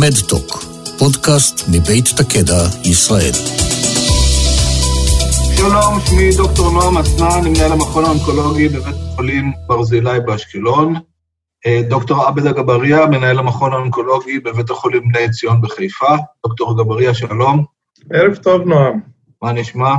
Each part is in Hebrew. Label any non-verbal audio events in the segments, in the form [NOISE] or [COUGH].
מדטוק, פודקאסט מבית תקדע, ישראל. שלום, שמי דוקטור נועם אסנן, מנהל המכון האונקולוגי בבית החולים ברזילי באשקלון. אה, דוקטור עבד אגבאריה, מנהל המכון האונקולוגי בבית החולים בני ציון בחיפה. דוקטור אגבאריה, שלום. ערב טוב, נועם. מה נשמע?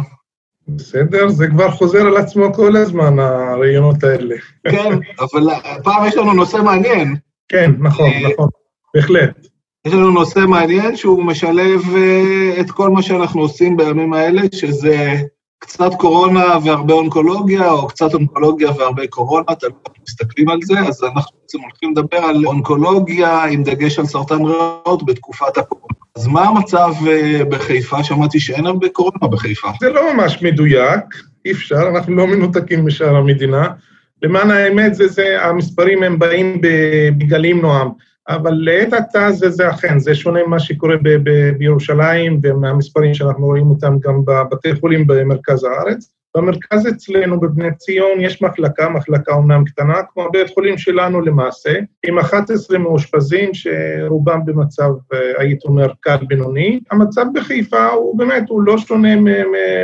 בסדר, זה כבר חוזר על עצמו כל הזמן, הרעיונות האלה. כן, אבל הפעם יש לנו נושא מעניין. כן, נכון, אה, נכון, בהחלט. יש לנו נושא מעניין שהוא משלב uh, את כל מה שאנחנו עושים בימים האלה, שזה קצת קורונה והרבה אונקולוגיה, או קצת אונקולוגיה והרבה קורונה, אתם מסתכלים על זה, אז אנחנו בעצם הולכים לדבר על אונקולוגיה עם דגש על סרטן ריאות בתקופת הקורונה. אז מה המצב uh, בחיפה? שמעתי שאין הרבה קורונה בחיפה. זה לא ממש מדויק, אי אפשר, אנחנו לא מנותקים משאר המדינה. למען האמת, זה, זה, המספרים הם באים בגלים נועם. אבל לעת עתה זה, זה אכן, זה שונה ממה שקורה ב, ב, בירושלים ומהמספרים שאנחנו רואים אותם גם בבתי חולים במרכז הארץ. במרכז אצלנו בבני ציון יש מחלקה, מחלקה אומנם קטנה, כמו הבית חולים שלנו למעשה, עם 11 מאושפזים שרובם במצב, הייתי אומר, קל בינוני. המצב בחיפה הוא באמת, הוא לא שונה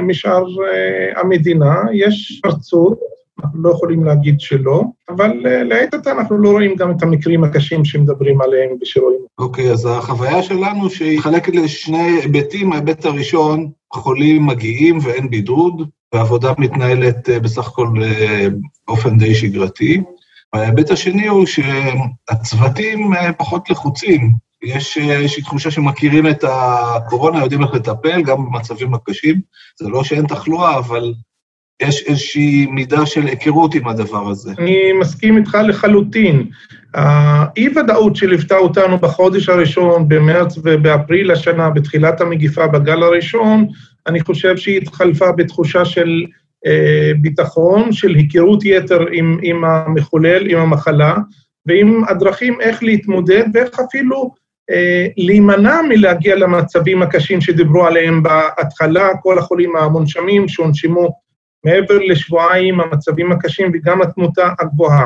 משאר אה, המדינה, יש ארצות, אנחנו לא יכולים להגיד שלא, אבל אה, לעת עתה אנחנו לא רואים גם את המקרים הקשים שמדברים עליהם ושרואים. אוקיי, okay, אז החוויה שלנו שהיא מחלקת לשני היבטים. ההיבט הראשון, חולים מגיעים ואין בידוד, והעבודה מתנהלת אה, בסך הכל אה, באופן די שגרתי. וההיבט השני הוא שהצוותים פחות לחוצים. יש איזושהי תחושה שמכירים את הקורונה, יודעים איך לטפל, גם במצבים הקשים. זה לא שאין תחלואה, אבל יש איזושהי מידה של היכרות עם הדבר הזה. אני מסכים איתך לחלוטין. האי-ודאות שליוותה אותנו בחודש הראשון, במרץ ובאפריל השנה, בתחילת המגיפה, בגל הראשון, אני חושב שהיא התחלפה בתחושה של אה, ביטחון, של היכרות יתר עם, עם המחולל, עם המחלה, ועם הדרכים איך להתמודד ואיך אפילו אה, להימנע מלהגיע למצבים הקשים שדיברו עליהם בהתחלה, כל החולים המונשמים שהונשמו מעבר לשבועיים המצבים הקשים וגם התמותה הגבוהה.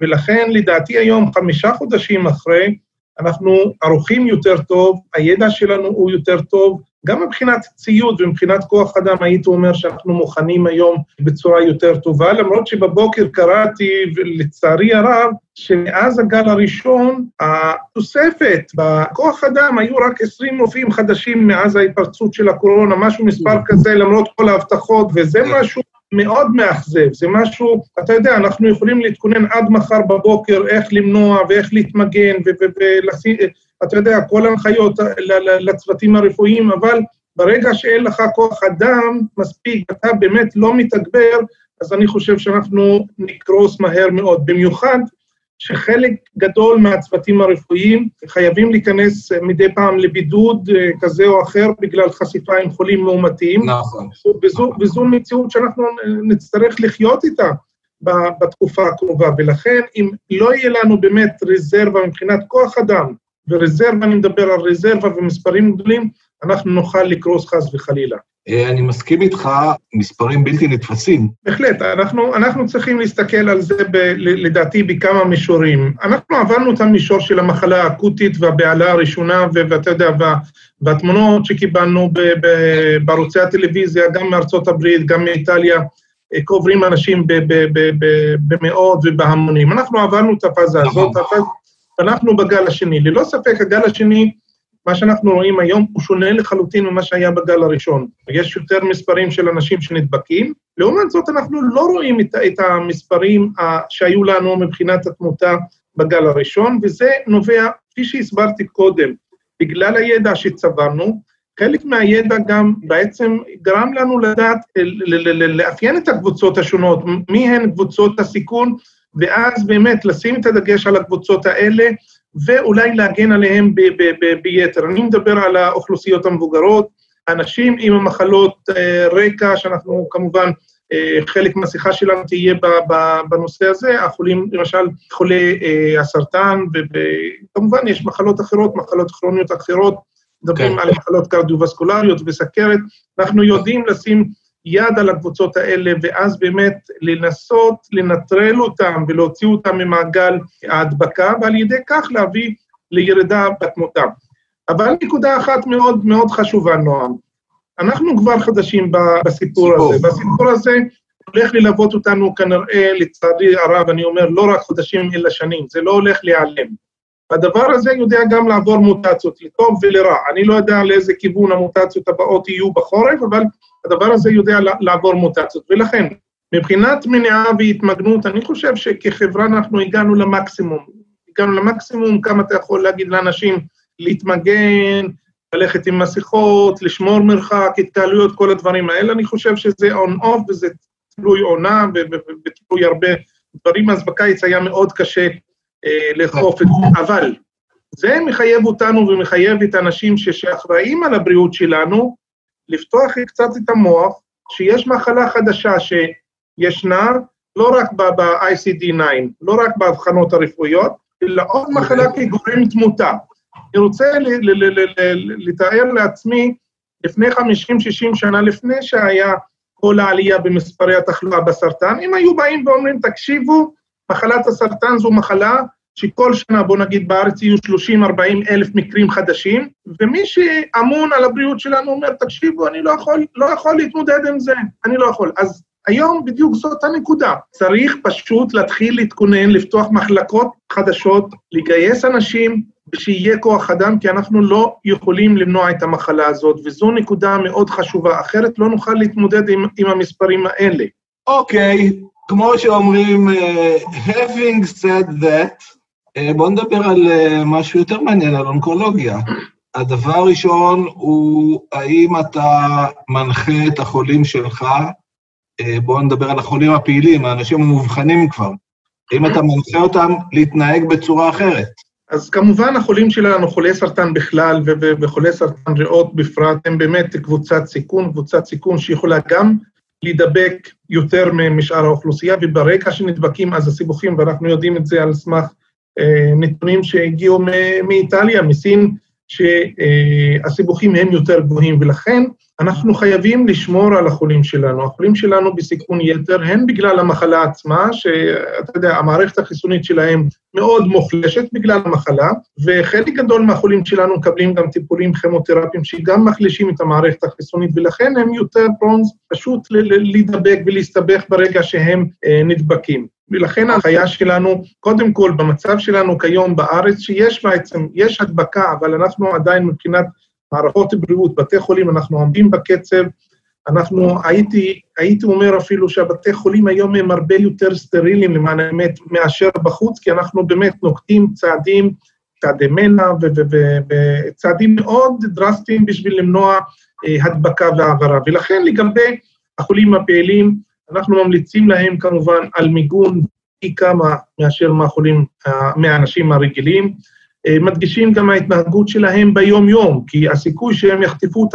ולכן לדעתי היום, חמישה חודשים אחרי, אנחנו ערוכים יותר טוב, הידע שלנו הוא יותר טוב, גם מבחינת ציוד ומבחינת כוח אדם הייתי אומר שאנחנו מוכנים היום בצורה יותר טובה, למרות שבבוקר קראתי, לצערי הרב, שמאז הגל הראשון, התוספת בכוח אדם היו רק 20 רופאים חדשים מאז ההתפרצות של הקורונה, משהו מספר כזה, למרות כל ההבטחות, וזה משהו מאוד מאכזב, זה משהו, אתה יודע, אנחנו יכולים להתכונן עד מחר בבוקר איך למנוע ואיך להתמגן ולשים, אתה יודע, כל ההנחיות לצוותים הרפואיים, אבל ברגע שאין לך כוח אדם מספיק, אתה באמת לא מתגבר, אז אני חושב שאנחנו נקרוס מהר מאוד. במיוחד שחלק גדול מהצוותים הרפואיים חייבים להיכנס מדי פעם לבידוד אה, כזה או אחר בגלל חשיפה עם חולים מאומתים. נכון. וזו, וזו מציאות שאנחנו נצטרך לחיות איתה בתקופה הקרובה, ולכן אם לא יהיה לנו באמת רזרבה מבחינת כוח אדם, ורזרבה, אני מדבר על רזרבה ומספרים גדולים, אנחנו נוכל לקרוס חס וחלילה. אה, אני מסכים איתך, מספרים בלתי נתפסים. בהחלט, אנחנו, אנחנו צריכים להסתכל על זה, ב, לדעתי, בכמה מישורים. אנחנו עברנו את המישור של המחלה האקוטית והבהלה הראשונה, ואתה יודע, והתמונות שקיבלנו ב, ב, בערוצי הטלוויזיה, גם מארצות הברית, גם מאיטליה, אה, קוברים אנשים במאות ובהמונים. אנחנו עברנו את הפאזה הזאת, נכון. אנחנו בגל השני. ללא ספק, הגל השני, מה שאנחנו רואים היום הוא שונה לחלוטין ממה שהיה בגל הראשון. יש יותר מספרים של אנשים שנדבקים, לעומת זאת אנחנו לא רואים את, את המספרים שהיו לנו מבחינת התמותה בגל הראשון, וזה נובע, כפי שהסברתי קודם, בגלל הידע שצברנו, חלק מהידע גם בעצם גרם לנו לדעת, לאפיין את הקבוצות השונות, מי הן קבוצות הסיכון, ואז באמת לשים את הדגש על הקבוצות האלה, ואולי להגן עליהם ביתר. אני מדבר על האוכלוסיות המבוגרות, אנשים עם המחלות אה, רקע, שאנחנו כמובן, אה, חלק מהשיחה שלנו תהיה בנושא הזה, החולים, למשל, חולי אה, הסרטן, וכמובן יש מחלות אחרות, מחלות כרוניות אחרות, מדברים כן. על מחלות קרדיו-וסקולריות וסכרת, אנחנו יודעים לשים יד על הקבוצות האלה, ואז באמת לנסות לנטרל אותם ולהוציא אותם ממעגל ההדבקה, ועל ידי כך להביא לירידה בתמותה. אבל נקודה אחת מאוד מאוד חשובה, נועם. אנחנו כבר חדשים בסיפור סיפור. הזה, והסיפור הזה הולך ללוות אותנו כנראה, לצערי הרב, אני אומר, לא רק חודשים אלא שנים, זה לא הולך להיעלם. הדבר הזה יודע גם לעבור מוטציות, לטוב ולרע. אני לא יודע לאיזה כיוון המוטציות הבאות יהיו בחורף, אבל הדבר הזה יודע לעבור מוטציות. ולכן, מבחינת מניעה והתמגנות, אני חושב שכחברה אנחנו הגענו למקסימום. הגענו למקסימום, כמה אתה יכול להגיד לאנשים להתמגן, ללכת עם מסכות, לשמור מרחק, התקהלויות, כל הדברים האלה, אני חושב שזה און-אוף וזה תלוי עונה ותלוי הרבה דברים, אז בקיץ היה מאוד קשה לאכוף את זה, אבל זה מחייב אותנו ומחייב את האנשים שאחראים על הבריאות שלנו, לפתוח קצת את המוח, שיש מחלה חדשה שישנה, לא רק ב-ICD-9, לא רק באבחנות הרפואיות, אלא עוד מחלה כגורם תמותה. אני רוצה לתאר לעצמי, לפני 50-60 שנה לפני שהיה כל העלייה במספרי התחלואה בסרטן, אם היו באים ואומרים, תקשיבו, מחלת הסרטן זו מחלה שכל שנה, בוא נגיד בארץ יהיו 30-40 אלף מקרים חדשים, ומי שאמון על הבריאות שלנו אומר, תקשיבו, אני לא יכול, לא יכול להתמודד עם זה, אני לא יכול. אז היום בדיוק זאת הנקודה. צריך פשוט להתחיל להתכונן, לפתוח מחלקות חדשות, לגייס אנשים, ושיהיה כוח אדם, כי אנחנו לא יכולים למנוע את המחלה הזאת, וזו נקודה מאוד חשובה, אחרת לא נוכל להתמודד עם, עם המספרים האלה. אוקיי, okay, כמו שאומרים, uh, having said that, uh, בואו נדבר על uh, משהו יותר מעניין, על אונקולוגיה. הדבר הראשון הוא, האם אתה מנחה את החולים שלך, בואו נדבר על החולים הפעילים, האנשים המאובחנים כבר, האם אתה מנחה אותם להתנהג בצורה אחרת? אז כמובן החולים שלנו, חולי סרטן בכלל וחולי סרטן ריאות בפרט, הם באמת קבוצת סיכון, קבוצת סיכון שיכולה גם להידבק יותר משאר האוכלוסייה, וברגע שנדבקים אז הסיבוכים, ואנחנו יודעים את זה על סמך אה, נתונים שהגיעו מאיטליה, מסין, שהסיבוכים הם יותר גבוהים, ולכן אנחנו חייבים לשמור על החולים שלנו. החולים שלנו בסיכון יתר, הן בגלל המחלה עצמה, שאתה יודע, המערכת החיסונית שלהם מאוד מוחלשת בגלל המחלה, וחלק גדול מהחולים שלנו מקבלים גם טיפולים כימותרפיים שגם מחלישים את המערכת החיסונית, ולכן הם יותר פרונס פשוט להידבק ולהסתבך ברגע שהם אה, נדבקים. ולכן ההנחיה שלנו, קודם כל, במצב שלנו כיום בארץ, שיש בעצם, יש הדבקה, אבל אנחנו עדיין מבחינת מערכות בריאות, בתי חולים, אנחנו עומדים בקצב, אנחנו, הייתי, הייתי אומר אפילו שהבתי חולים היום הם הרבה יותר סטריליים למען האמת מאשר בחוץ, כי אנחנו באמת נוקטים צעדים, צעדי מנע וצעדים מאוד דרסטיים בשביל למנוע אה, הדבקה והעברה. ולכן לגבי החולים הפעילים, אנחנו ממליצים להם כמובן על מיגון פי כמה מאשר מהחולים, מהאנשים הרגילים. אה, מדגישים גם ההתנהגות שלהם ביום-יום, כי הסיכוי שהם יחטפו את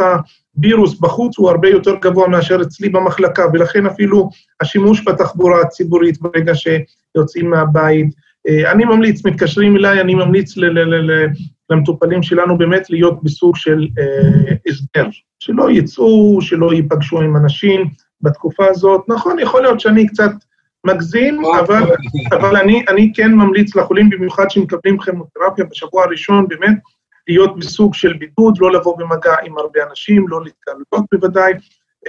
הווירוס בחוץ הוא הרבה יותר גבוה מאשר אצלי במחלקה, ולכן אפילו השימוש בתחבורה הציבורית ברגע שיוצאים מהבית. אה, אני ממליץ, מתקשרים אליי, אני ממליץ למטופלים שלנו באמת להיות בסוג של אה, הסדר, שלא יצאו, שלא ייפגשו עם אנשים בתקופה הזאת. נכון, יכול להיות שאני קצת מגזים, אבל, אבל אני, אני כן ממליץ לחולים, במיוחד שמקבלים כימותרפיה בשבוע הראשון, באמת להיות בסוג של בידוד, לא לבוא במגע עם הרבה אנשים, לא להתקהלויות בוודאי,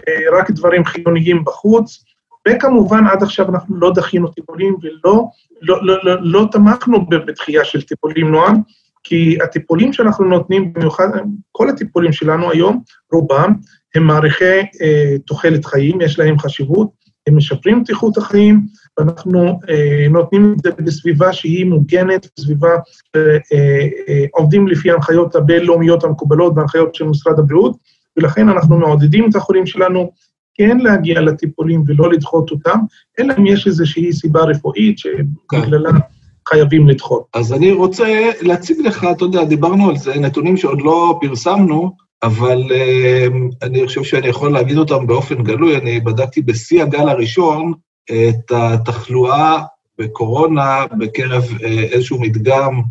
אה, רק דברים חיוניים בחוץ. וכמובן, עד עכשיו אנחנו לא דחינו טיפולים ולא לא, לא, לא, לא תמכנו בתחייה של טיפולים, נועם, כי הטיפולים שאנחנו נותנים, במיוחד, כל הטיפולים שלנו היום, רובם, הם מעריכי אה, תוחלת חיים, יש להם חשיבות, הם משפרים את איכות החיים, ואנחנו אה, נותנים את זה בסביבה שהיא מוגנת, בסביבה אה, עובדים לפי ההנחיות הבינלאומיות המקובלות וההנחיות של משרד הבריאות, ולכן אנחנו מעודדים את החולים שלנו כן להגיע לטיפולים ולא לדחות אותם, אלא אם יש איזושהי סיבה רפואית שבגללה חייבים לדחות. אז אני רוצה להציג לך, אתה יודע, דיברנו על זה, נתונים שעוד לא פרסמנו, אבל uh, אני חושב שאני יכול להגיד אותם באופן גלוי, אני בדקתי בשיא הגל הראשון את התחלואה בקורונה בקרב uh, איזשהו מדגם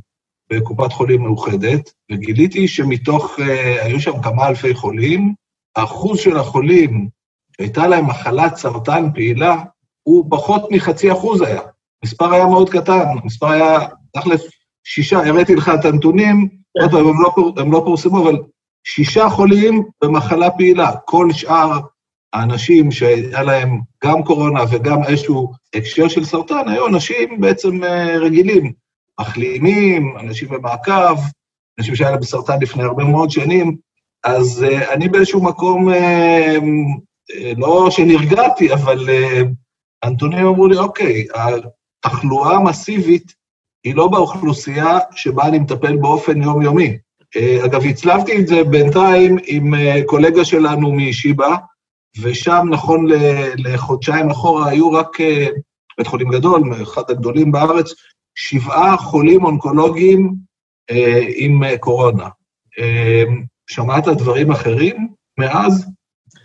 בקופת חולים מאוחדת, וגיליתי שמתוך, uh, היו שם כמה אלפי חולים, האחוז של החולים שהייתה להם מחלת סרטן פעילה, הוא פחות מחצי אחוז היה. המספר היה מאוד קטן, המספר היה תכלס שישה, הראיתי לך את הנתונים, עוד פעם, הם, לא, הם לא פורסמו, אבל שישה חולים במחלה פעילה. כל שאר האנשים שהיה להם גם קורונה וגם איזשהו הקשר של סרטן, היו אנשים בעצם אה, רגילים, מחלימים, אנשים במעקב, אנשים שהיה להם סרטן לפני הרבה מאוד שנים, אז uh, אני באיזשהו מקום, uh, לא שנרגעתי, אבל הנתונים אמרו לי, אוקיי, התחלואה המסיבית היא לא באוכלוסייה שבה אני מטפל באופן יומיומי. Uh, אגב, הצלבתי את זה בינתיים עם uh, קולגה שלנו משיבא, ושם, נכון לחודשיים אחורה, היו רק, uh, בית חולים גדול, אחד הגדולים בארץ, שבעה חולים אונקולוגיים עם קורונה. שמעת דברים אחרים מאז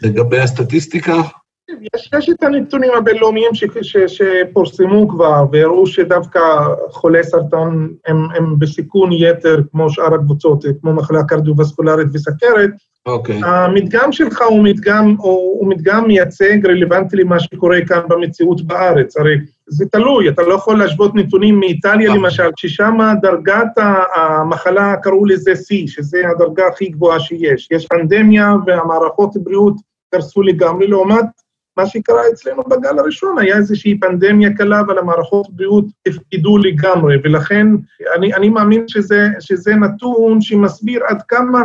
לגבי הסטטיסטיקה? יש, יש את הנתונים הבינלאומיים ש, ש, שפורסמו כבר, והראו שדווקא חולי סרטן הם, הם בסיכון יתר, כמו שאר הקבוצות, כמו מחלה קרדיו-וסקולרית וסכרת. אוקיי. Okay. המדגם שלך הוא מדגם, הוא, הוא מדגם מייצג, רלוונטי למה שקורה כאן במציאות בארץ. הרי זה תלוי, אתה לא יכול להשוות נתונים מאיטליה okay. למשל, ששם דרגת המחלה, קראו לזה C, שזה הדרגה הכי גבוהה שיש. יש פנדמיה והמערכות הבריאות קרסו לגמרי, לעומת מה שקרה אצלנו בגל הראשון, היה איזושהי פנדמיה קלה, אבל המערכות בריאות הפקידו לגמרי, ולכן אני, אני מאמין שזה, שזה נתון שמסביר עד כמה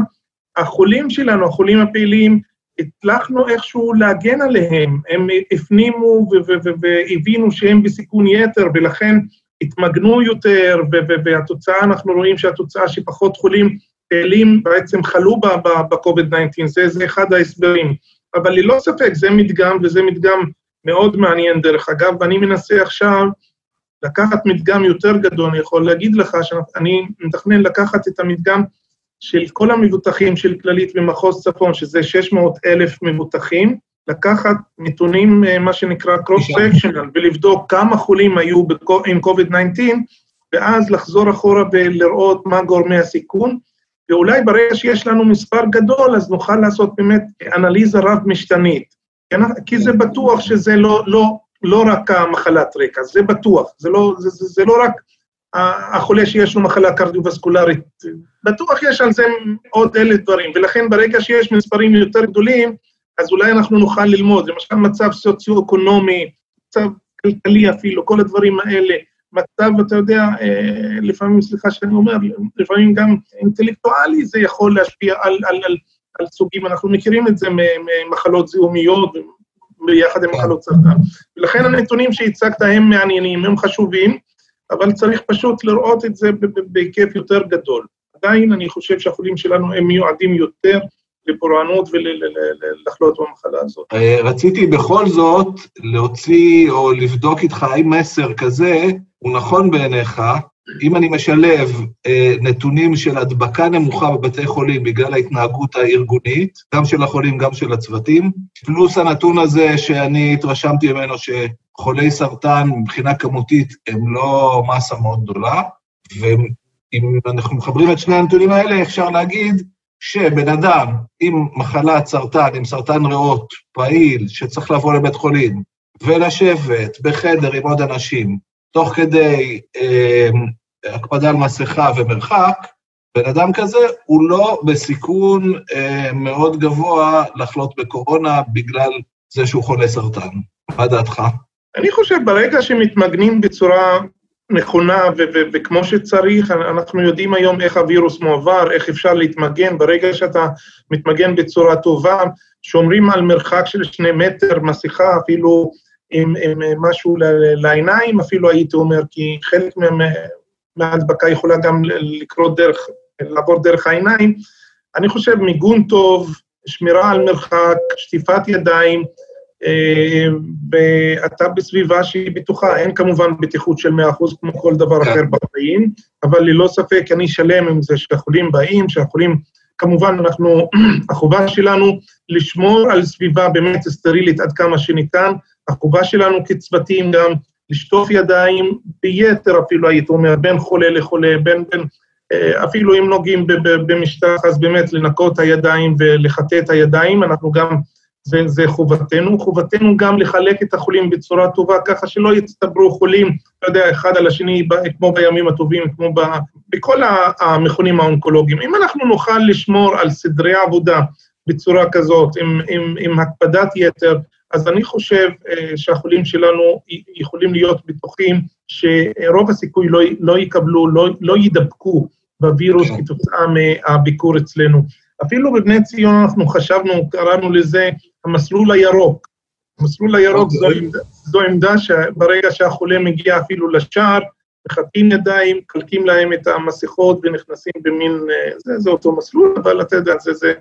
החולים שלנו, החולים הפעילים, הצלחנו איכשהו להגן עליהם, הם הפנימו והבינו שהם בסיכון יתר, ולכן התמגנו יותר, והתוצאה, אנחנו רואים שהתוצאה שפחות חולים פעילים בעצם חלו ב-COVID-19, זה, זה אחד ההסברים. אבל ללא ספק זה מדגם, וזה מדגם מאוד מעניין דרך אגב, ואני מנסה עכשיו לקחת מדגם יותר גדול, אני יכול להגיד לך שאני מתכנן לקחת את המדגם של כל המבוטחים של כללית במחוז צפון, שזה 600 אלף מבוטחים, לקחת נתונים, אה, מה שנקרא cross-sectional, ולבדוק כמה חולים היו עם COVID-19, ואז לחזור אחורה ולראות מה גורמי הסיכון, ואולי ברגע שיש לנו מספר גדול, אז נוכל לעשות באמת אנליזה רב-משתנית. כי זה בטוח שזה לא, לא, לא רק המחלת רקע, זה בטוח, זה לא, זה, זה, זה לא רק החולה שיש לו מחלה קרדיו-וסקולרית, בטוח יש על זה עוד אלף דברים, ולכן ברגע שיש מספרים יותר גדולים, אז אולי אנחנו נוכל ללמוד, למשל מצב סוציו-אקונומי, מצב כלכלי אפילו, כל הדברים האלה, מצב, אתה יודע, אה, לפעמים, סליחה שאני אומר, לפעמים גם אינטלקטואלי זה יכול להשפיע על, על, על, על סוגים, אנחנו מכירים את זה ממחלות זיהומיות ביחד עם מחלות סרטן. ולכן הנתונים שהצגת הם מעניינים, הם חשובים, אבל צריך פשוט לראות את זה בהיקף יותר גדול. עדיין אני חושב שהחולים שלנו הם מיועדים יותר לפורענות ולחלות במחלה הזאת. אה, רציתי בכל זאת להוציא או לבדוק איתך האם מסר כזה הוא נכון בעיניך, אם אני משלב אה, נתונים של הדבקה נמוכה בבתי חולים בגלל ההתנהגות הארגונית, גם של החולים, גם של הצוותים, פלוס הנתון הזה שאני התרשמתי ממנו שחולי סרטן מבחינה כמותית הם לא מסה מאוד גדולה, ואם אנחנו מחברים את שני הנתונים האלה, אפשר להגיד שבן אדם עם מחלת סרטן, עם סרטן ריאות פעיל, שצריך לבוא לבית חולים ולשבת בחדר עם עוד אנשים, תוך כדי אה, הקפדה על מסכה ומרחק, בן אדם כזה הוא לא בסיכון אה, מאוד גבוה לחלות בקורונה בגלל זה שהוא חולה סרטן. מה דעתך? אני חושב, ברגע שמתמגנים בצורה נכונה ו- ו- וכמו שצריך, אנחנו יודעים היום איך הווירוס מועבר, איך אפשר להתמגן, ברגע שאתה מתמגן בצורה טובה, שומרים על מרחק של שני מטר, מסכה, אפילו עם, עם משהו לעיניים, אפילו הייתי אומר, כי חלק מההדבקה יכולה גם לקרות דרך, לעבור דרך העיניים. אני חושב מיגון טוב, שמירה על מרחק, שטיפת ידיים, ואתה בסביבה שהיא בטוחה, אין כמובן בטיחות של 100% כמו כל דבר כן. אחר בחיים, אבל ללא ספק אני שלם עם זה שהחולים באים, שהחולים, כמובן אנחנו, [CLEARS THROAT] החובה שלנו לשמור על סביבה באמת סטרילית עד כמה שניתן, החובה שלנו כצוותים גם לשטוף ידיים ביתר אפילו, הייתי אומר, בין חולה לחולה, בין, בין אה, אפילו אם נוגעים במשטח, אז באמת לנקות הידיים ולחטא את הידיים, אנחנו גם, זה, זה חובתנו. חובתנו גם לחלק את החולים בצורה טובה, ככה שלא יצטברו חולים, אתה יודע, אחד על השני, כמו בימים הטובים, כמו בכל המכונים האונקולוגיים. אם אנחנו נוכל לשמור על סדרי עבודה בצורה כזאת, עם, עם, עם הקפדת יתר, אז אני חושב אה, שהחולים שלנו יכולים להיות בטוחים שרוב הסיכוי לא, לא יקבלו, לא, לא יידבקו בווירוס כן. כתוצאה מהביקור אצלנו. אפילו בבני ציון אנחנו חשבנו, קראנו לזה המסלול הירוק. המסלול הירוק זו, אוקיי. עמדה, זו עמדה שברגע שהחולה מגיע אפילו לשער, מחטאים ידיים, קלקים להם את המסכות ונכנסים במין, אה, זה, זה אותו מסלול, אבל אתה יודע, זה, זה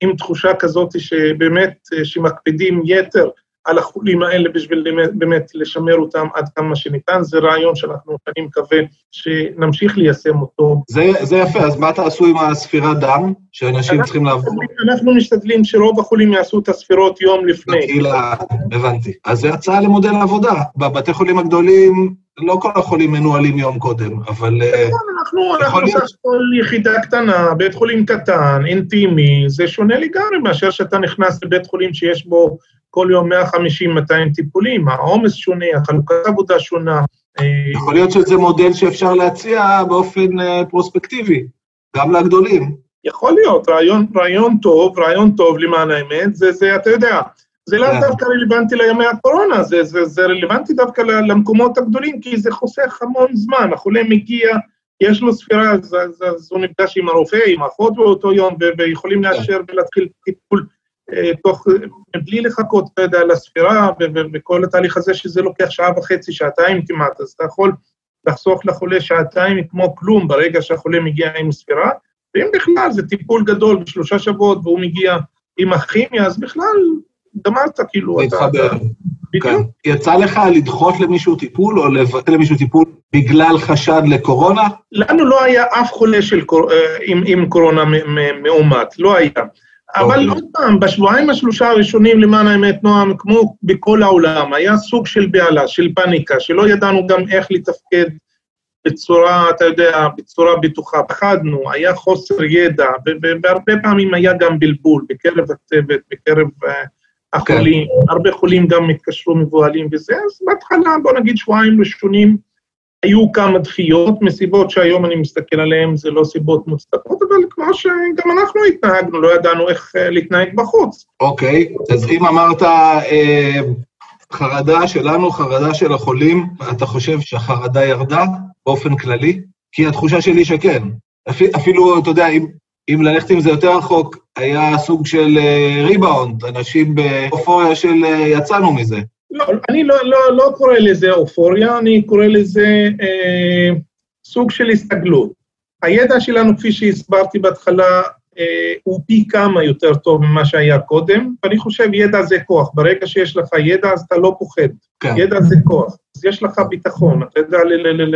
עם תחושה כזאת שבאמת, אה, שמקפידים יתר על החולים האלה בשביל באמת לשמר אותם עד כמה שניתן. זה רעיון שאנחנו, אני מקווה שנמשיך ליישם אותו. זה, זה יפה, אז מה תעשו עם הספירת דם שאנשים צריכים לעבור? אנחנו משתדלים שרוב החולים יעשו את הספירות יום לפני. בקהילה, הבנתי. אז זה הצעה למודל העבודה. בבתי חולים הגדולים לא כל החולים מנוהלים יום קודם, אבל... אה, נכון, אנחנו, אנחנו סך הכל יחידה קטנה, בית חולים קטן, אינטימי, זה שונה לגמרי מאשר שאתה נכנס לבית חולים שיש בו כל יום 150-200 טיפולים, העומס שונה, החלוקת עבודה שונה. אה, יכול להיות שזה מודל שאפשר להציע באופן אה, פרוספקטיבי, גם לגדולים. יכול להיות, רעיון, רעיון טוב, רעיון טוב למען האמת, זה, זה, אתה יודע, זה לא כן. דווקא רלוונטי לימי הקורונה, זה, זה, זה רלוונטי דווקא למקומות הגדולים, כי זה חוסך המון זמן, החולה מגיע, יש לו ספירה, אז, אז, אז הוא נפגש עם הרופא, עם האחות באותו יום, ויכולים כן. לאשר ולהתחיל טיפול אה, תוך, בלי לחכות, אתה יודע, לספירה וכל התהליך הזה, שזה לוקח שעה וחצי, שעתיים כמעט, אז אתה יכול לחסוך לחולה שעתיים כמו כלום ברגע שהחולה מגיע עם ספירה, ואם בכלל זה טיפול גדול בשלושה שבועות והוא מגיע עם הכימיה, אז בכלל גמרת, כאילו, אתה... בדיוק. כן. יצא לך לדחות למישהו טיפול או לבטל למישהו טיפול בגלל חשד לקורונה? לנו לא היה אף חולה של קור... אה, עם, עם קורונה מאומת, לא היה. אבל אוקיי. עוד פעם, בשבועיים השלושה הראשונים, למען האמת, נועם, כמו בכל העולם, היה סוג של בהלה, של פאניקה, שלא ידענו גם איך לתפקד בצורה, אתה יודע, בצורה בטוחה. פחדנו, היה חוסר ידע, והרבה פעמים היה גם בלבול בקרב הצוות, בקרב uh, החולים. כן. הרבה חולים גם התקשרו מבוהלים וזה, אז בהתחלה, בוא נגיד שבועיים ראשונים, היו כמה דחיות, מסיבות שהיום אני מסתכל עליהן, זה לא סיבות מוצדקות, אבל כמו שגם אנחנו התנהגנו, לא ידענו איך אה, להתנהג בחוץ. אוקיי, okay, אז אם אמרת אה, חרדה שלנו, חרדה של החולים, אתה חושב שהחרדה ירדה באופן כללי? כי התחושה שלי שכן. אפילו אתה יודע, אם, אם ללכת עם זה יותר רחוק, היה סוג של ריבאונד, אה, אנשים באופוריה של אה, יצאנו מזה. לא, אני לא, לא, לא קורא לזה אופוריה, אני קורא לזה אה, סוג של הסתגלות. הידע שלנו, כפי שהסברתי בהתחלה, אה, הוא פי כמה יותר טוב ממה שהיה קודם, ואני חושב ידע זה כוח. ברגע שיש לך ידע, אז אתה לא פוחד. כן. ידע זה כוח. אז יש לך ביטחון, אתה יודע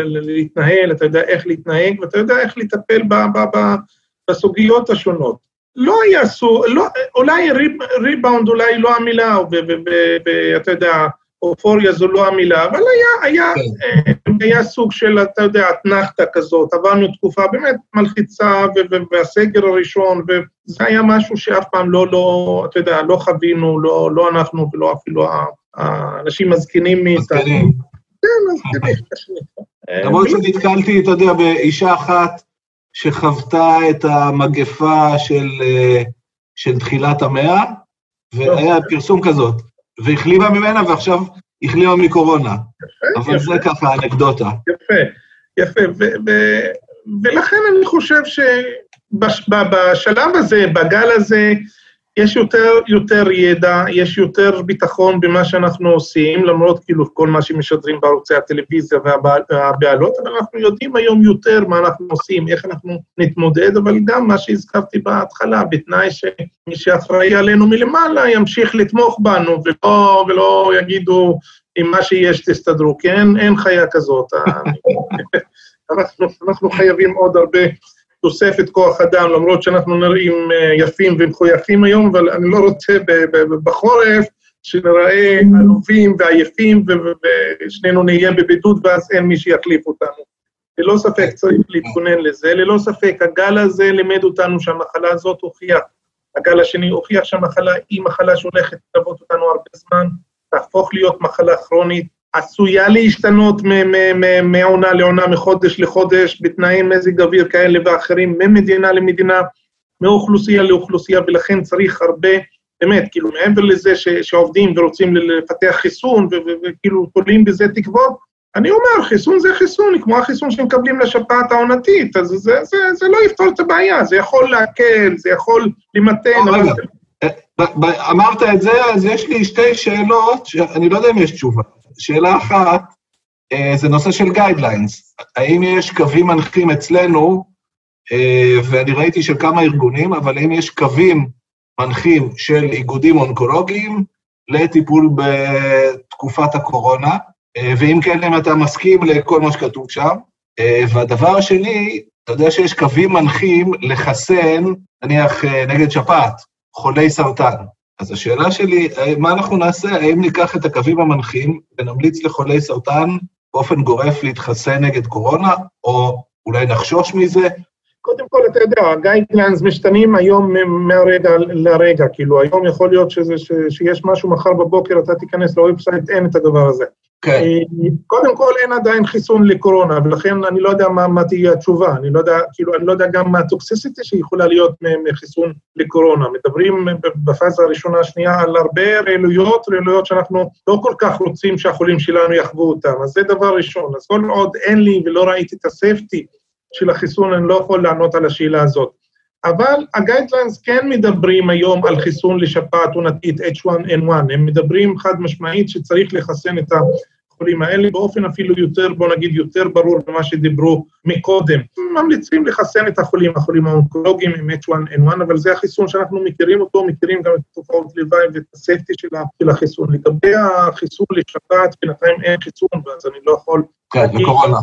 להתנהל, אתה יודע איך להתנהג, ואתה יודע איך לטפל ב, ב, ב, בסוגיות השונות. לא סוג, לא, אולי ריב, ריבאונד אולי לא המילה, ואתה יודע, אופוריה זו לא המילה, אבל היה, היה, כן. אה, היה סוג של, אתה יודע, אתנחתא כזאת, עברנו תקופה באמת מלחיצה, והסגר הראשון, וזה היה משהו שאף פעם לא, לא, אתה יודע, לא חווינו, לא, לא אנחנו ולא אפילו האנשים הזקנים מאיתנו. כן, הזקנים. למרות שנתקלתי, אתה יודע, באישה אחת, שחוותה את המגפה של, אה, של תחילת המאה, והיה פרסום כזאת, והחלימה ממנה, ועכשיו החלימה מקורונה. יפה, אבל יפה. זה ככה אנקדוטה. יפה, יפה, ולכן אני חושב שבשלב הזה, בגל הזה, יש יותר, יותר ידע, יש יותר ביטחון במה שאנחנו עושים, למרות כאילו כל מה שמשדרים בערוצי הטלוויזיה והבעלות, אבל אנחנו יודעים היום יותר מה אנחנו עושים, איך אנחנו נתמודד, אבל גם מה שהזכרתי בהתחלה, בתנאי שמי שאחראי עלינו מלמעלה ימשיך לתמוך בנו, ולא, ולא יגידו, עם מה שיש תסתדרו, כי אין, אין חיה כזאת. [LAUGHS] אנחנו, אנחנו חייבים עוד הרבה תוספת כוח אדם, למרות שאנחנו נראים אה, יפים ומחויכים היום, אבל אני לא רוצה בחורף שנראה עלובים ועייפים ושנינו נהיה בבידוד ואז אין מי שיחליף אותנו. ללא ספק צריך להתכונן לזה, ללא ספק הגל הזה לימד אותנו שהמחלה הזאת הוכיח, הגל השני הוכיח שהמחלה היא מחלה שהולכת ללוות אותנו הרבה זמן, תהפוך להיות מחלה כרונית, עשויה להשתנות מעונה לעונה, מחודש לחודש, בתנאי מזג אוויר כאלה ואחרים, ממדינה למדינה, מאוכלוסייה לאוכלוסייה, ולכן צריך הרבה, באמת, כאילו, מעבר לזה ש, שעובדים ורוצים לפתח חיסון וכאילו תולים בזה תקוות, אני אומר, חיסון זה חיסון, כמו החיסון שמקבלים לשפעת העונתית, אז זה, זה, זה, זה לא יפתור את הבעיה, זה יכול להקל, זה יכול למתן. אה, אמרת את זה, אז יש לי שתי שאלות, שאני לא יודע אם יש תשובה. שאלה אחת, אה, זה נושא של guidelines. האם יש קווים מנחים אצלנו, אה, ואני ראיתי של כמה ארגונים, אבל האם יש קווים מנחים של איגודים אונקולוגיים לטיפול בתקופת הקורונה? אה, ואם כן, אם אתה מסכים לכל מה שכתוב שם. והדבר השני, אתה יודע שיש קווים מנחים לחסן, נניח נגד שפעת, חולי סרטן. אז השאלה שלי, מה אנחנו נעשה? האם ניקח את הקווים המנחים ונמליץ לחולי סרטן באופן גורף להתחסן נגד קורונה, או אולי נחשוש מזה? קודם כל, אתה יודע, ה guidelines משתנים היום מהרגע לרגע, כאילו, היום יכול להיות שזה, ש, שיש משהו מחר בבוקר, אתה תיכנס ל website, אין את הדבר הזה. כן. אה, קודם כל, אין עדיין חיסון לקורונה, ולכן אני לא יודע מה, מה תהיה התשובה. אני לא יודע, כאילו, אני לא יודע גם מה ה toxicity שיכולה להיות מחיסון לקורונה. מדברים בפאזה הראשונה, השנייה, על הרבה רעילויות, רעילויות שאנחנו לא כל כך רוצים שהחולים שלנו יחוו אותם. אז זה דבר ראשון. אז כל עוד אין לי ולא ראיתי את הסייפטי של החיסון, אני לא יכול לענות על השאלה הזאת. אבל הגיידליינס כן מדברים היום על חיסון לשפעת עונתית H1N1, הם מדברים חד משמעית שצריך לחסן את החולים האלה באופן אפילו יותר, בוא נגיד, יותר ברור ממה שדיברו מקודם. ממליצים לחסן את החולים, החולים האונקולוגיים עם H1N1, אבל זה החיסון שאנחנו מכירים אותו, מכירים גם את תופעות לוואי ואת הספטי של החיסון. לגבי החיסון לשפעת, בינתיים אין חיסון, ואז אני לא יכול... כן, לקורונה.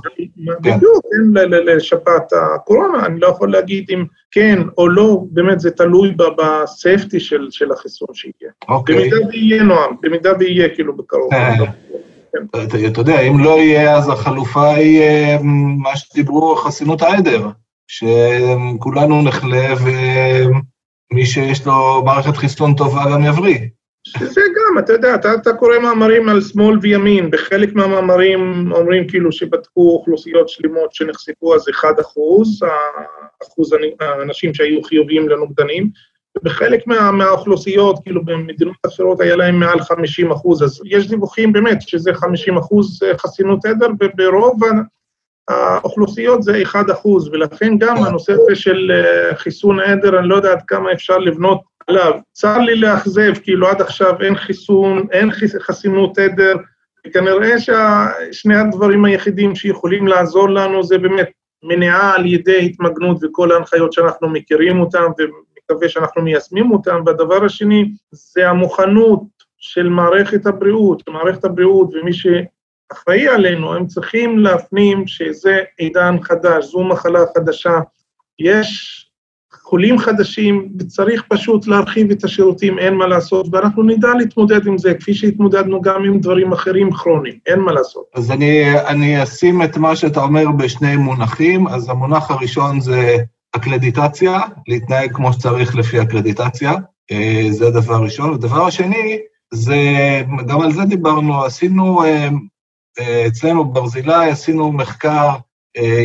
כן. בדיוק, אין לשפעת הקורונה, אני לא יכול להגיד אם כן או לא, באמת זה תלוי בספטי של החיסון שיהיה. אוקיי. במידה ויהיה נועם, במידה ויהיה כאילו בקרוב. כן. אתה יודע, אם לא יהיה, אז החלופה היא אה, מה שדיברו, חסינות העדר, שכולנו נחלה ומי שיש לו מערכת חיסון טובה גם יבריא. שזה גם, אתה יודע, אתה, אתה קורא מאמרים על שמאל וימין, בחלק מהמאמרים אומרים כאילו שבדקו אוכלוסיות שלמות שנחשפו אז 1 אחוז, אחוז האנשים שהיו חיוביים לנוגדנים, ובחלק מה, מהאוכלוסיות, כאילו במדינות אחרות היה להם מעל 50 אחוז, אז יש דיווחים באמת שזה 50 אחוז חסינות עדר, וברוב האוכלוסיות זה 1 אחוז, ולכן גם הנושא הזה של אה, חיסון עדר, אני לא יודע עד כמה אפשר לבנות עליו. צר לי לאכזב, כאילו עד עכשיו אין חיסון, אין חסינות עדר, וכנראה ששני הדברים היחידים שיכולים לעזור לנו זה באמת מניעה על ידי התמגנות וכל ההנחיות שאנחנו מכירים אותן, מקווה שאנחנו מיישמים אותם. והדבר השני זה המוכנות של מערכת הבריאות, מערכת הבריאות ומי שאחראי עלינו, הם צריכים להפנים שזה עידן חדש, זו מחלה חדשה. יש חולים חדשים, וצריך פשוט להרחיב את השירותים, אין מה לעשות, ואנחנו נדע להתמודד עם זה, כפי שהתמודדנו גם עם דברים אחרים כרוניים, אין מה לעשות. אז אני, אני אשים את מה שאתה אומר בשני מונחים, אז המונח הראשון זה אקרדיטציה, להתנהג כמו שצריך לפי אקרדיטציה, אה, זה הדבר הראשון. הדבר השני, זה, גם על זה דיברנו, עשינו, אה, אה, אצלנו בברזילי עשינו מחקר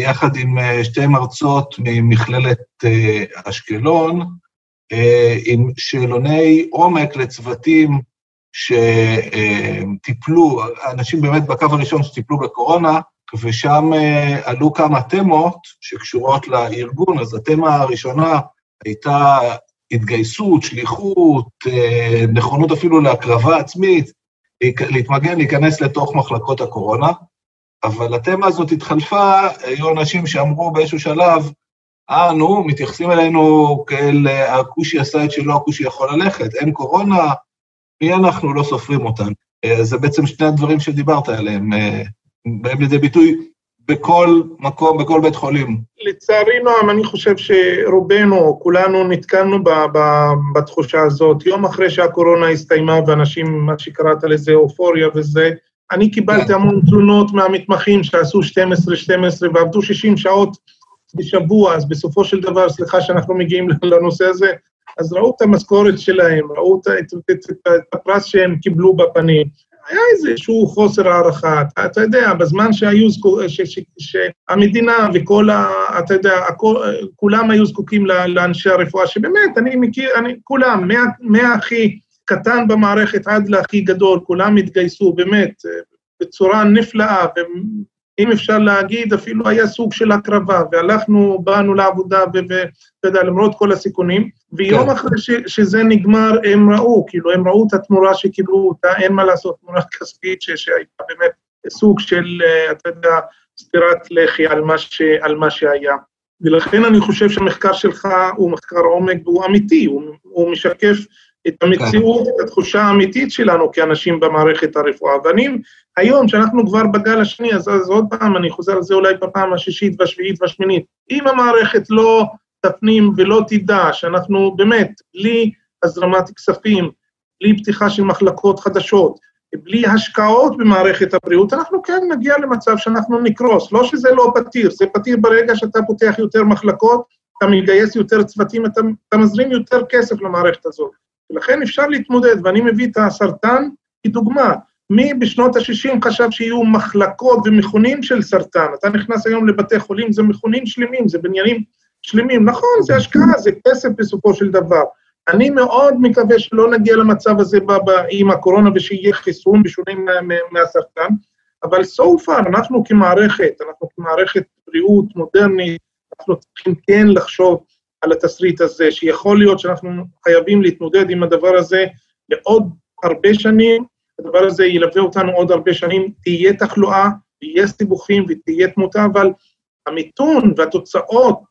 יחד עם שתי מרצות ממכללת אשקלון, עם שאלוני עומק לצוותים שטיפלו, אנשים באמת בקו הראשון שטיפלו בקורונה, ושם אה, עלו כמה תמות שקשורות לארגון. אז התמה הראשונה הייתה התגייסות, שליחות, אה, נכונות אפילו להקרבה עצמית, להתמגן, להיכנס לתוך מחלקות הקורונה. אבל התמה הזאת התחלפה, היו אנשים שאמרו באיזשהו שלב, אה, נו, מתייחסים אלינו כאל אה, הכושי עשה את שלו, הכושי יכול ללכת, אין קורונה, מי אנחנו לא סופרים אותנו. זה בעצם שני הדברים שדיברת עליהם, באים לידי ביטוי בכל מקום, בכל בית חולים. לצערי, נועם, אני חושב שרובנו, כולנו נתקלנו ב, ב, בתחושה הזאת. יום אחרי שהקורונה הסתיימה ואנשים, מה שקראת לזה אופוריה וזה, אני קיבלתי כן. המון תלונות מהמתמחים שעשו 12-12 ועבדו 60 שעות בשבוע, אז בסופו של דבר, סליחה שאנחנו מגיעים [LAUGHS] לנושא הזה, אז ראו את המשכורת שלהם, ראו את, את, את, את הפרס שהם קיבלו בפנים. היה איזשהו חוסר הערכה. אתה, אתה יודע, בזמן שהיו זקוקים, שהמדינה וכל ה... אתה יודע, הכל, כולם היו זקוקים לאנשי הרפואה, שבאמת, אני מכיר, אני, כולם, מה, מהכי קטן במערכת עד להכי גדול, כולם התגייסו, באמת, בצורה נפלאה, אם אפשר להגיד, אפילו היה סוג של הקרבה, והלכנו, באנו לעבודה, ואתה יודע, למרות כל הסיכונים, ויום כן. אחרי ש, שזה נגמר, הם ראו, כאילו, הם ראו את התמורה שקיבלו אותה, אין מה לעשות, תמורה כספית, שהייתה באמת סוג של, אה, אתה יודע, סטירת לחי על מה, ש, על מה שהיה. ולכן אני חושב שהמחקר שלך הוא מחקר עומק והוא אמיתי, הוא, הוא משקף את המציאות, את התחושה האמיתית שלנו כאנשים במערכת הרפואה. ואני, היום, שאנחנו כבר בגל השני, אז, אז עוד פעם, אני חוזר על זה אולי בפעם השישית והשביעית והשמינית, אם המערכת לא תפנים ולא תדע שאנחנו באמת, בלי הזרמת כספים, בלי פתיחה של מחלקות חדשות, בלי השקעות במערכת הבריאות, אנחנו כן נגיע למצב שאנחנו נקרוס. לא שזה לא פתיר, זה פתיר ברגע שאתה פותח יותר מחלקות, אתה מגייס יותר צוותים, אתה, אתה מזרים יותר כסף למערכת הזאת. ולכן אפשר להתמודד, ואני מביא את הסרטן כדוגמה. מי בשנות ה-60 חשב שיהיו מחלקות ומכונים של סרטן? אתה נכנס היום לבתי חולים, זה מכונים שלמים, זה בניינים שלמים. נכון, זה השקעה, זה כסף בסופו של דבר. אני מאוד מקווה שלא נגיע למצב הזה עם הקורונה ושיהיה חיסון בשונה מהסרטן, אבל so far, אנחנו כמערכת, אנחנו כמערכת בריאות מודרנית, אנחנו צריכים כן לחשוב על התסריט הזה, שיכול להיות שאנחנו חייבים להתמודד עם הדבר הזה לעוד הרבה שנים, הדבר הזה ילווה אותנו עוד הרבה שנים, תהיה תחלואה, תהיה סיבוכים ותהיה תמותה, אבל המיתון והתוצאות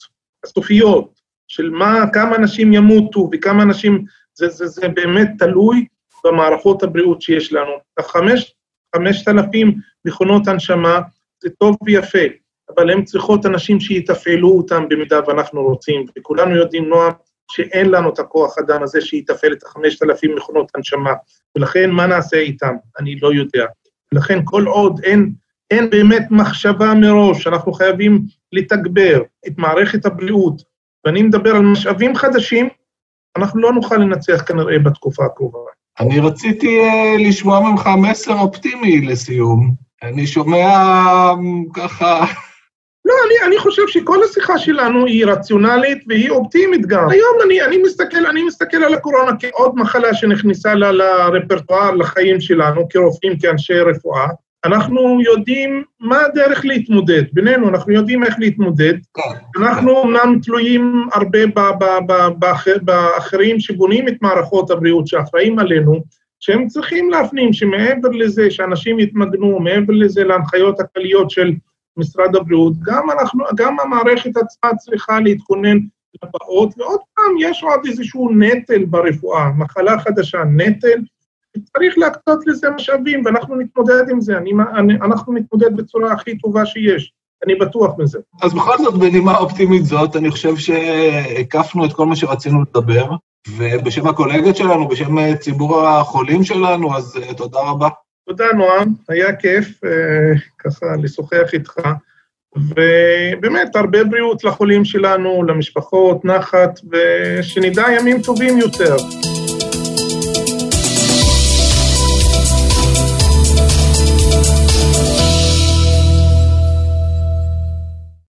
הסופיות של מה, כמה אנשים ימותו וכמה אנשים, זה, זה, זה באמת תלוי במערכות הבריאות שיש לנו. החמש, חמשת אלפים מכונות הנשמה זה טוב ויפה, אבל הן צריכות אנשים שיתפעלו אותם במידה ואנחנו רוצים, וכולנו יודעים, נועם, שאין לנו את הכוח אדם הזה שיתפעל את החמשת אלפים מכונות הנשמה, ולכן מה נעשה איתם? אני לא יודע. ולכן כל עוד אין, אין באמת מחשבה מראש, אנחנו חייבים לתגבר את מערכת הבריאות, ואני מדבר על משאבים חדשים, אנחנו לא נוכל לנצח כנראה בתקופה הקרובה. אני רציתי uh, לשמוע ממך מסר אופטימי לסיום. אני שומע um, ככה לא, אני, אני חושב שכל השיחה שלנו היא רציונלית והיא אופטימית גם. היום אני, אני, מסתכל, אני מסתכל על הקורונה כעוד מחלה שנכנסה לה לרפרטואר, לחיים שלנו, כרופאים, כאנשי רפואה. אנחנו יודעים מה הדרך להתמודד, בינינו, אנחנו יודעים איך להתמודד. כן. אנחנו אומנם תלויים הרבה באחרים שבונים את מערכות הבריאות, שאחראים עלינו, שהם צריכים להפנים שמעבר לזה שאנשים יתמגנו, מעבר לזה להנחיות הכלליות של משרד הבריאות, גם אנחנו, גם המערכת עצמה צריכה להתכונן לבאות, ועוד פעם, יש עוד איזשהו נטל ברפואה, מחלה חדשה, נטל, צריך להקצות לזה משאבים, ואנחנו נתמודד עם זה, אני, אני, אנחנו נתמודד בצורה הכי טובה שיש. אני בטוח בזה. אז בכל זאת, בנימה אופטימית זאת, אני חושב שהקפנו את כל מה שרצינו לדבר, ובשם הקולגות שלנו, בשם ציבור החולים שלנו, אז uh, תודה רבה. תודה, נועם, היה כיף אה, ככה לשוחח איתך, ובאמת, הרבה בריאות לחולים שלנו, למשפחות, נחת, ושנדע ימים טובים יותר.